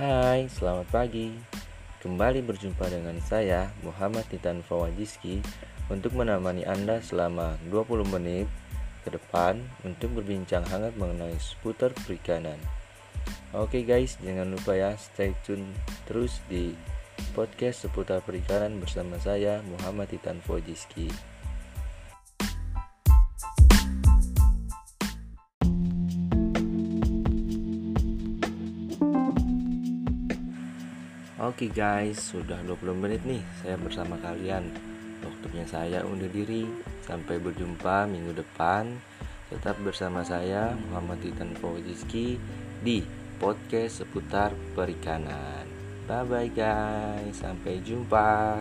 Hai, selamat pagi. Kembali berjumpa dengan saya Muhammad Titan Fawajiski untuk menemani Anda selama 20 menit ke depan untuk berbincang hangat mengenai seputar perikanan. Oke guys, jangan lupa ya stay tune terus di podcast seputar perikanan bersama saya Muhammad Titan Fawajiski. Oke guys, sudah 20 menit nih saya bersama kalian. Waktunya saya undur diri. Sampai berjumpa minggu depan. Tetap bersama saya Muhammad Titan Fauziski Di podcast seputar perikanan. Bye bye guys, sampai jumpa